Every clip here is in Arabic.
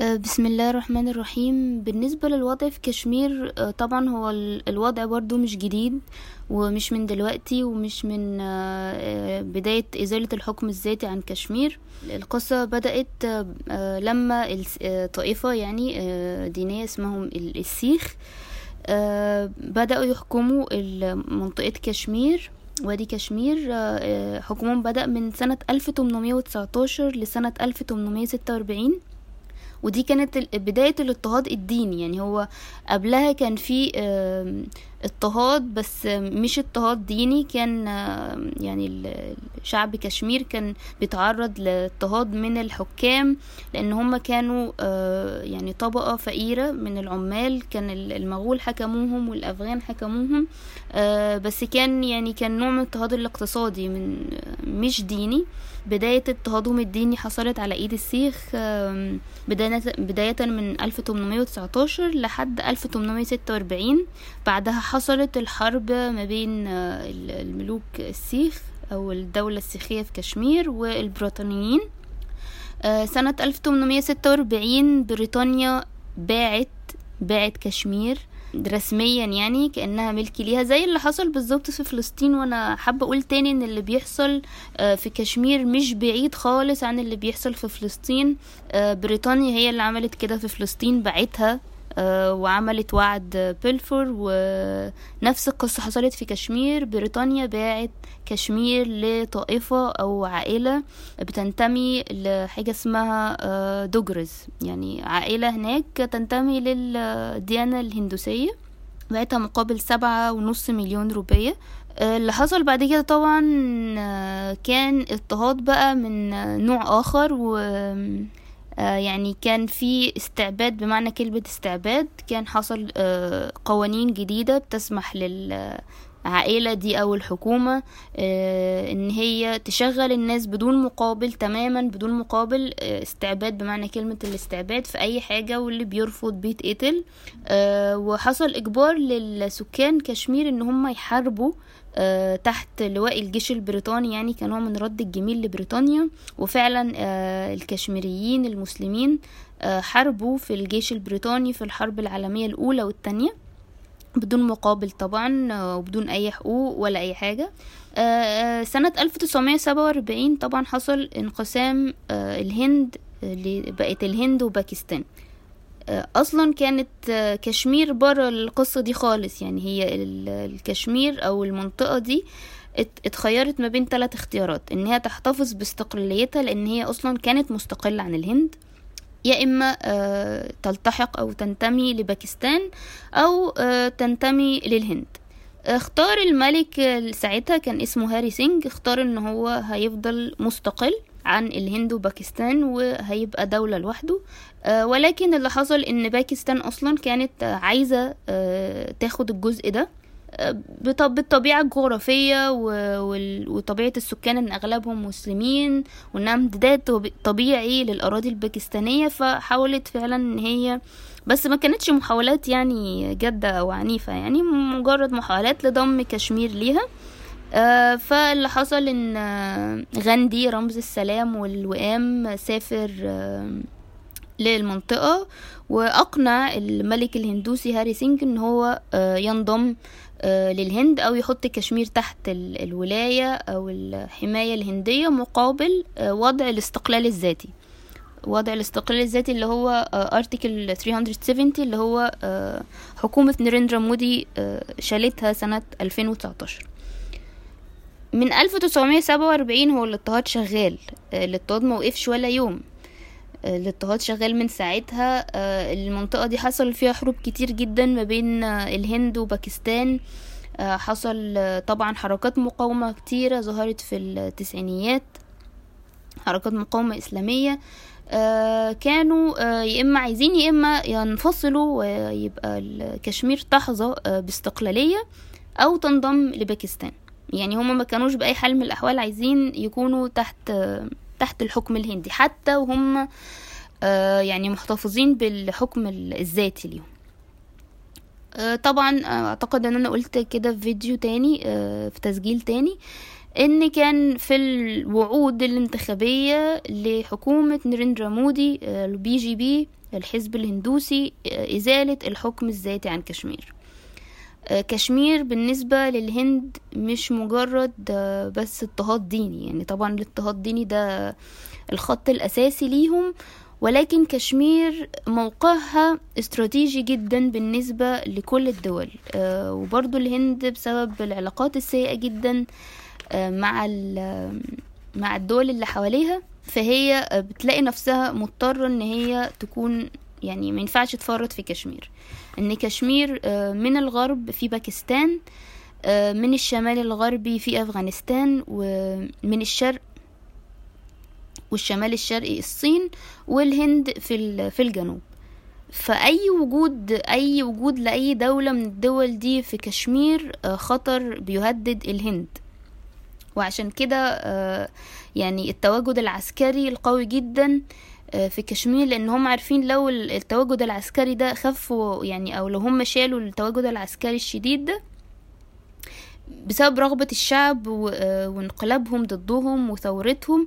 آه، بسم الله الرحمن الرحيم. بالنسبة للوضع في كشمير آه، طبعا هو الوضع برضو مش جديد ومش من دلوقتي ومش من آه، بداية إزالة الحكم الذاتي عن كشمير. القصة بدأت لما طائفة يعني دينية اسمهم السيخ بدأوا يحكموا منطقة كشمير. وادي كشمير حكمهم بدأ من سنة 1819 لسنة 1846 ودي كانت بداية الاضطهاد الديني يعني هو قبلها كان في اضطهاد بس مش اضطهاد ديني كان يعني شعب كشمير كان بيتعرض لاضطهاد من الحكام لأن هم كانوا آه، يعني طبقة فقيرة من العمال كان المغول حكموهم والأفغان حكموهم آه، بس كان يعني كان نوع من الاضطهاد الاقتصادي من مش ديني. بداية اضطهادهم الديني حصلت على إيد السيخ بداية من 1819 لحد 1846 بعدها حصلت الحرب ما بين آه، الملوك السيخ أو الدولة السيخية في كشمير والبريطانيين. آه، سنة 1846 بريطانيا باعت باعت كشمير. رسميا يعني كأنها ملك ليها زي اللي حصل بالظبط في فلسطين وأنا حابة أقول تاني إن اللي بيحصل آه، في كشمير مش بعيد خالص عن اللي بيحصل في فلسطين. بريطانيا هي اللي عملت كده في فلسطين باعتها آه، وعملت وعد بيلفور ونفس القصة حصلت في كشمير. بريطانيا باعت كشمير لطائفة أو عائلة بتنتمي لحاجة اسمها آه، دوجرز. يعني عائلة هناك تنتمي للديانة الهندوسية. بعتها مقابل سبعة ونص مليون روبية. آه، اللي حصل بعد كده طبعا كان اضطهاد بقى من نوع آخر و آه، يعني كان في استعباد بمعنى كلمة استعباد كان حصل آه، قوانين جديدة بتسمح للعائلة دي أو الحكومة آه، إن هي تشغل الناس بدون مقابل تماما بدون مقابل استعباد بمعنى كلمة الاستعباد في أي حاجة واللي بيرفض بيتقتل. وحصل إجبار للسكان كشمير إن هم يحاربوا آه، تحت لواء الجيش البريطاني يعني كنوع من رد الجميل لبريطانيا. وفعلا آه، الكشميريين المسلمين آه، حاربوا في الجيش البريطاني في الحرب العالمية الأولى والتانية بدون مقابل طبعا وبدون أي حقوق ولا أي حاجة. سنة 1947 طبعا حصل انقسام الهند بقت الهند وباكستان. أصلا كانت كشمير بره القصة دي خالص. يعني هي الكشمير أو المنطقة دي اتخيرت ما بين ثلاث اختيارات. إن هي تحتفظ باستقلاليتها لأن هي أصلا كانت مستقلة عن الهند. يا إما آه، تلتحق أو تنتمي لباكستان أو آه، تنتمي للهند. اختار الملك ساعتها كان اسمه هاري سينج. اختار إن هو هيفضل مستقل. عن الهند وباكستان وهيبقى دولة لوحده. آه، ولكن اللي حصل إن باكستان أصلا كانت عايزة آه، تاخد الجزء ده آه، بالطبيعة الجغرافية وطبيعة السكان إن أغلبهم مسلمين وانها امتداد طبيعي للأراضي الباكستانية فحاولت فعلا إن هي بس ما كانتش محاولات يعني جادة أو عنيفة يعني مجرد محاولات لضم كشمير ليها. فاللي حصل إن آه، غاندي رمز السلام والوئام سافر آه، للمنطقة وأقنع الملك الهندوسي هاري سينج إن هو ينضم للهند أو يحط كشمير تحت الولاية أو الحماية الهندية مقابل وضع الاستقلال الذاتي. وضع الاستقلال الذاتي اللي هو article 370 اللي هو حكومة نريندرا مودي شالتها سنة 2019 من 1947 هو الاضطهاد شغال. آه، الاضطهاد موقفش ولا يوم. آه، الاضطهاد شغال من ساعتها. آه، المنطقة دي حصل فيها حروب كتير جدا ما بين الهند وباكستان. حصل طبعا حركات مقاومة كتيرة ظهرت في التسعينيات. حركات مقاومة إسلامية. كانوا يا إما عايزين يا إما ينفصلوا ويبقى كشمير تحظى باستقلالية أو تنضم لباكستان. يعني هما ما كانوش بأي حال من الأحوال عايزين يكونوا تحت تحت الحكم الهندي حتى وهم آه، يعني محتفظين بالحكم الذاتي ليهم. آه، طبعا أعتقد إن أنا قلت كده في فيديو تاني آه، في تسجيل تاني إن كان في الوعود الانتخابية لحكومة نريندرا مودي ال BJP الحزب الهندوسي إزالة الحكم الذاتي عن كشمير. كشمير بالنسبة للهند مش مجرد بس اضطهاد ديني. يعني طبعا الاضطهاد الديني ده الخط الأساسي ليهم ولكن كشمير موقعها استراتيجي جدا بالنسبة لكل الدول. وبرضو الهند بسبب العلاقات السيئة جدا مع مع الدول اللي حواليها. فهي بتلاقي نفسها مضطرة إن هي تكون يعني ما ينفعش تفرط في كشمير. إن كشمير من الغرب في باكستان من الشمال الغربي في أفغانستان ومن الشرق والشمال الشرقي الصين والهند في في الجنوب. فأي وجود أي وجود لأي دولة من الدول دي في كشمير خطر بيهدد الهند. وعشان كده يعني التواجد العسكري القوي جدا في كشمير لأن هم عارفين لو التواجد العسكري ده خفوا يعني أو لو هم شالوا التواجد العسكري الشديد ده بسبب رغبة الشعب وانقلابهم ضدهم وثورتهم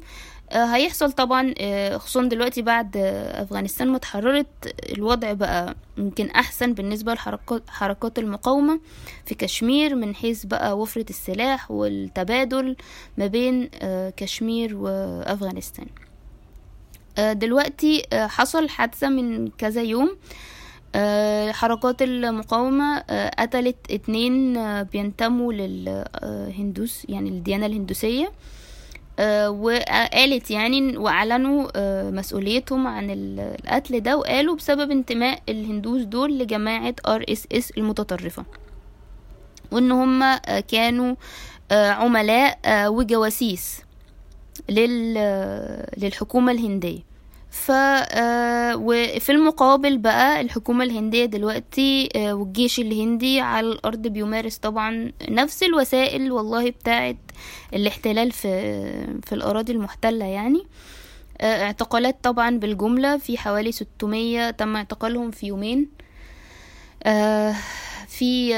هيحصل طبعا خصوصا دلوقتي بعد أفغانستان ما اتحررت الوضع بقى يمكن أحسن بالنسبة لحركات حركات المقاومة في كشمير من حيث بقى وفرة السلاح والتبادل ما بين كشمير وأفغانستان. دلوقتي حصل حادثة من كذا يوم. حركات المقاومة قتلت اتنين بينتموا للهندوس يعني الديانة الهندوسية. وقالت يعني وأعلنوا مسؤوليتهم عن القتل ده وقالوا بسبب انتماء الهندوس دول لجماعة RSS المتطرفة. وإن هم كانوا عملاء وجواسيس للحكومة الهندية. ف وفي المقابل بقى الحكومة الهندية دلوقتي والجيش الهندي على الأرض بيمارس طبعا نفس الوسائل والله بتاعت الاحتلال في في الأراضي المحتلة يعني. اعتقالات طبعا بالجملة في حوالي 600 تم اعتقالهم في يومين. في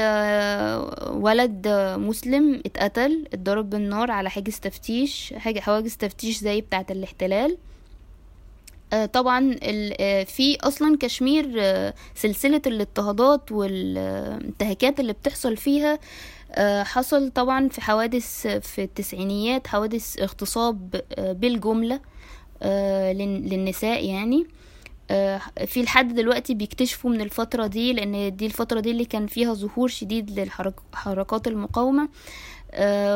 ولد مسلم اتقتل اتضرب بالنار على حاجز تفتيش حاجة حواجز تفتيش زي بتاعة الاحتلال. طبعا في أصلا كشمير سلسلة الاضطهادات والانتهاكات اللي بتحصل فيها حصل طبعا في حوادث في التسعينيات حوادث اغتصاب بالجملة للنساء يعني. في لحد دلوقتي بيكتشفوا من الفترة دي لأن دي الفترة دي اللي كان فيها ظهور شديد للحركات المقاومة.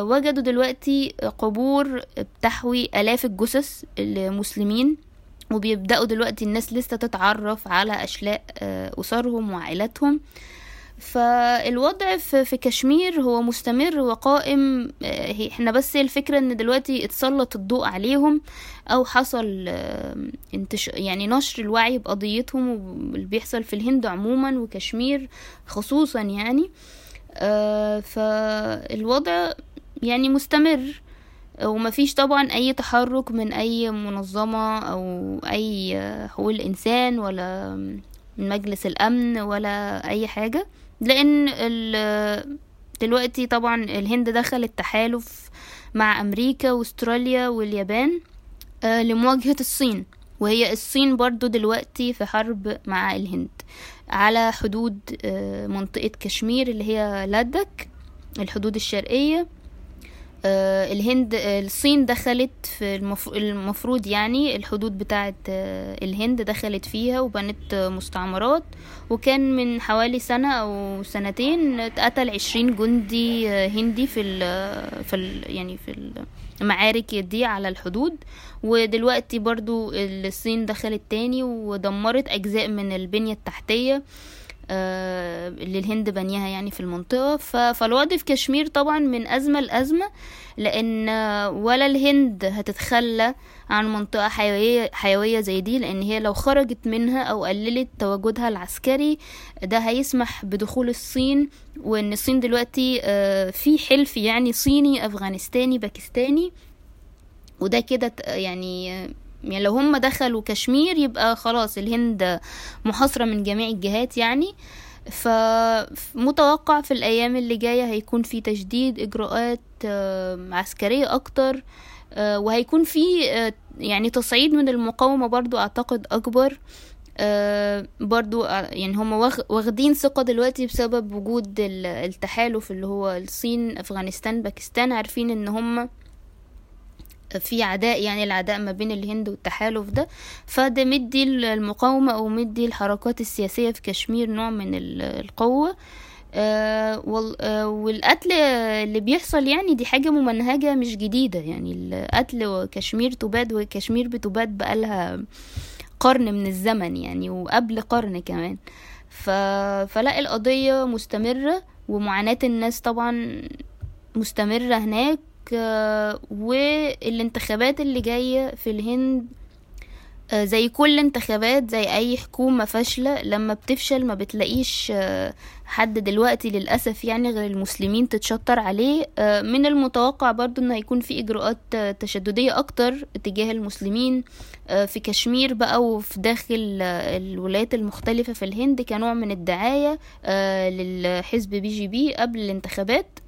وجدوا دلوقتي قبور بتحوي آلاف الجثث المسلمين وبيبدأوا دلوقتي الناس لسه تتعرف على أشلاء أسرهم وعائلاتهم. فالوضع في كشمير هو مستمر وقائم إحنا بس الفكرة إن دلوقتي اتسلط الضوء عليهم أو حصل انتش يعني نشر الوعي بقضيتهم واللي بيحصل في الهند عموما وكشمير خصوصا يعني. فالوضع يعني مستمر. ومفيش طبعا أي تحرك من أي منظمة أو أي حقوق الإنسان ولا من مجلس الأمن ولا أي حاجة لأن دلوقتي طبعا الهند دخلت تحالف مع أمريكا وأستراليا واليابان لمواجهة الصين وهي الصين برضو دلوقتي في حرب مع الهند على حدود منطقة كشمير اللي هي لادك الحدود الشرقية. الهند الصين دخلت في المفروض يعني الحدود بتاعت الهند دخلت فيها وبنت مستعمرات وكان من حوالي سنة أو سنتين اتقتل عشرين جندي هندي في ال في ال يعني في المعارك دي على الحدود. ودلوقتي برضو الصين دخلت تاني ودمرت أجزاء من البنية التحتية. اللي الهند بنيها يعني في المنطقة. فالوضع في كشمير طبعا من أزمة لأزمة لأن ولا الهند هتتخلى عن منطقة حيوية, حيوية زي دي لأن هي لو خرجت منها أو قللت تواجدها العسكري ده هيسمح بدخول الصين وأن الصين دلوقتي في حلف يعني صيني أفغانستاني باكستاني وده كده يعني يعني لو هم دخلوا كشمير يبقى خلاص الهند محاصرة من جميع الجهات يعني. فمتوقع في الأيام اللي جاية هيكون في تجديد إجراءات عسكرية أكتر وهيكون في يعني تصعيد من المقاومة برضو أعتقد أكبر. آه برضو يعني هم واخدين ثقة دلوقتي بسبب وجود التحالف اللي هو الصين أفغانستان باكستان عارفين إن هم في عداء يعني العداء ما بين الهند والتحالف ده. فده مدي المقاومة أو مدي الحركات السياسية في كشمير نوع من القوة. آه آه والقتل اللي بيحصل يعني دي حاجة ممنهجة مش جديدة. يعني القتل وكشمير تباد وكشمير بتباد بقالها قرن من الزمن يعني وقبل قرن كمان. ف... فلا القضية مستمرة ومعاناة الناس طبعا مستمرة هناك. والانتخابات اللي جاية في الهند آه، زي كل انتخابات زي أي حكومة فاشلة لما بتفشل ما بتلاقيش آه، حد دلوقتي للأسف يعني غير المسلمين تتشطر عليه. آه، من المتوقع برضو ان هيكون في إجراءات تشددية أكتر تجاه المسلمين في كشمير بقى وفي داخل الولايات المختلفة في الهند كنوع من الدعاية للحزب BJP قبل الانتخابات. آه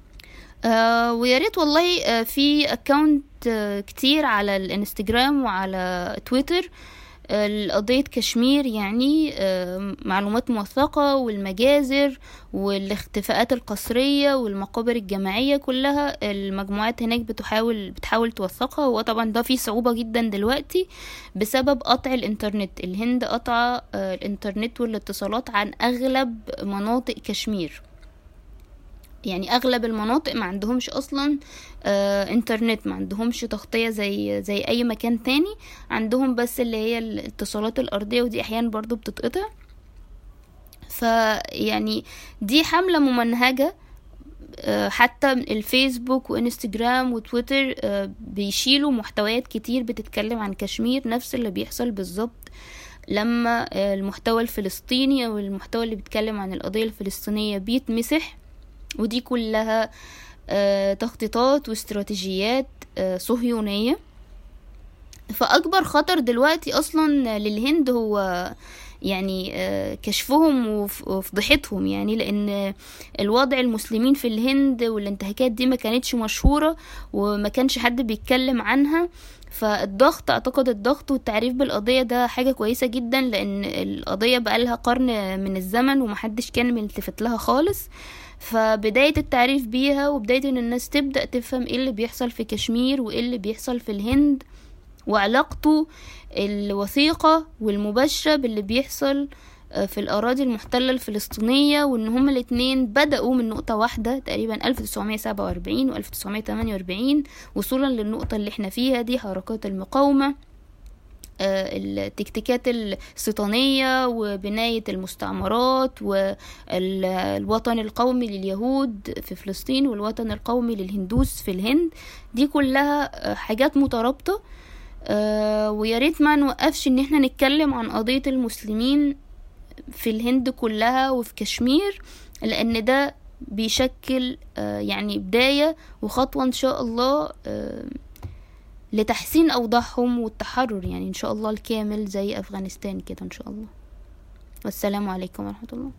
ويا ريت والله آه في account آه كتير على الانستجرام وعلى تويتر. آه قضية كشمير يعني آه معلومات موثقة والمجازر والاختفاءات القسرية والمقابر الجماعية كلها المجموعات هناك بتحاول بتحاول توثقها. هو طبعا ده فيه صعوبة جدا دلوقتي بسبب قطع الإنترنت. الهند قطع آه الإنترنت والاتصالات عن أغلب مناطق كشمير. يعني أغلب المناطق ما عندهمش أصلا آه إنترنت ما عندهمش تغطية زي زي أي مكان تاني. عندهم بس اللي هي الاتصالات الأرضية ودي أحيانا برضو بتتقطع. فيعني دي حملة ممنهجة آه حتى الفيسبوك وإنستجرام وتويتر آه بيشيلوا محتويات كتير بتتكلم عن كشمير نفس اللي بيحصل بالظبط لما آه، المحتوى الفلسطيني أو المحتوى اللي بيتكلم عن القضية الفلسطينية بيتمسح. ودي كلها آه، تخطيطات واستراتيجيات آه، صهيونية. فأكبر خطر دلوقتي أصلا للهند هو يعني آه، كشفهم وفضحتهم يعني لأن الوضع المسلمين في الهند والانتهاكات دي ما كانتش مشهورة وما كانش حد بيتكلم عنها. فالضغط أعتقد الضغط والتعريف بالقضية ده حاجة كويسة جدا لأن القضية بقالها قرن من الزمن ومحدش كان ملتفت لها خالص. فبداية التعريف بيها وبداية إن الناس تبدأ تفهم إيه اللي بيحصل في كشمير وإيه اللي بيحصل في الهند وعلاقته الوثيقة والمباشرة باللي بيحصل آه، في الأراضي المحتلة الفلسطينية وإن هما الاتنين بدأوا من نقطة واحدة تقريبا 1947 و 1948 وصولا للنقطة اللي إحنا فيها دي حركات المقاومة. التكتيكات الستانية وبناية المستعمرات والوطن القومي لليهود في فلسطين والوطن القومي للهندوس في الهند. دي كلها آه، حاجات مترابطة. آه، ويا ريت ما نوقفش إن إحنا نتكلم عن قضية المسلمين في الهند كلها وفي كشمير لأن ده بيشكل يعني بداية وخطوة إن شاء الله لتحسين أوضاعهم والتحرر يعني إن شاء الله الكامل زي أفغانستان كده إن شاء الله. والسلام عليكم ورحمة الله.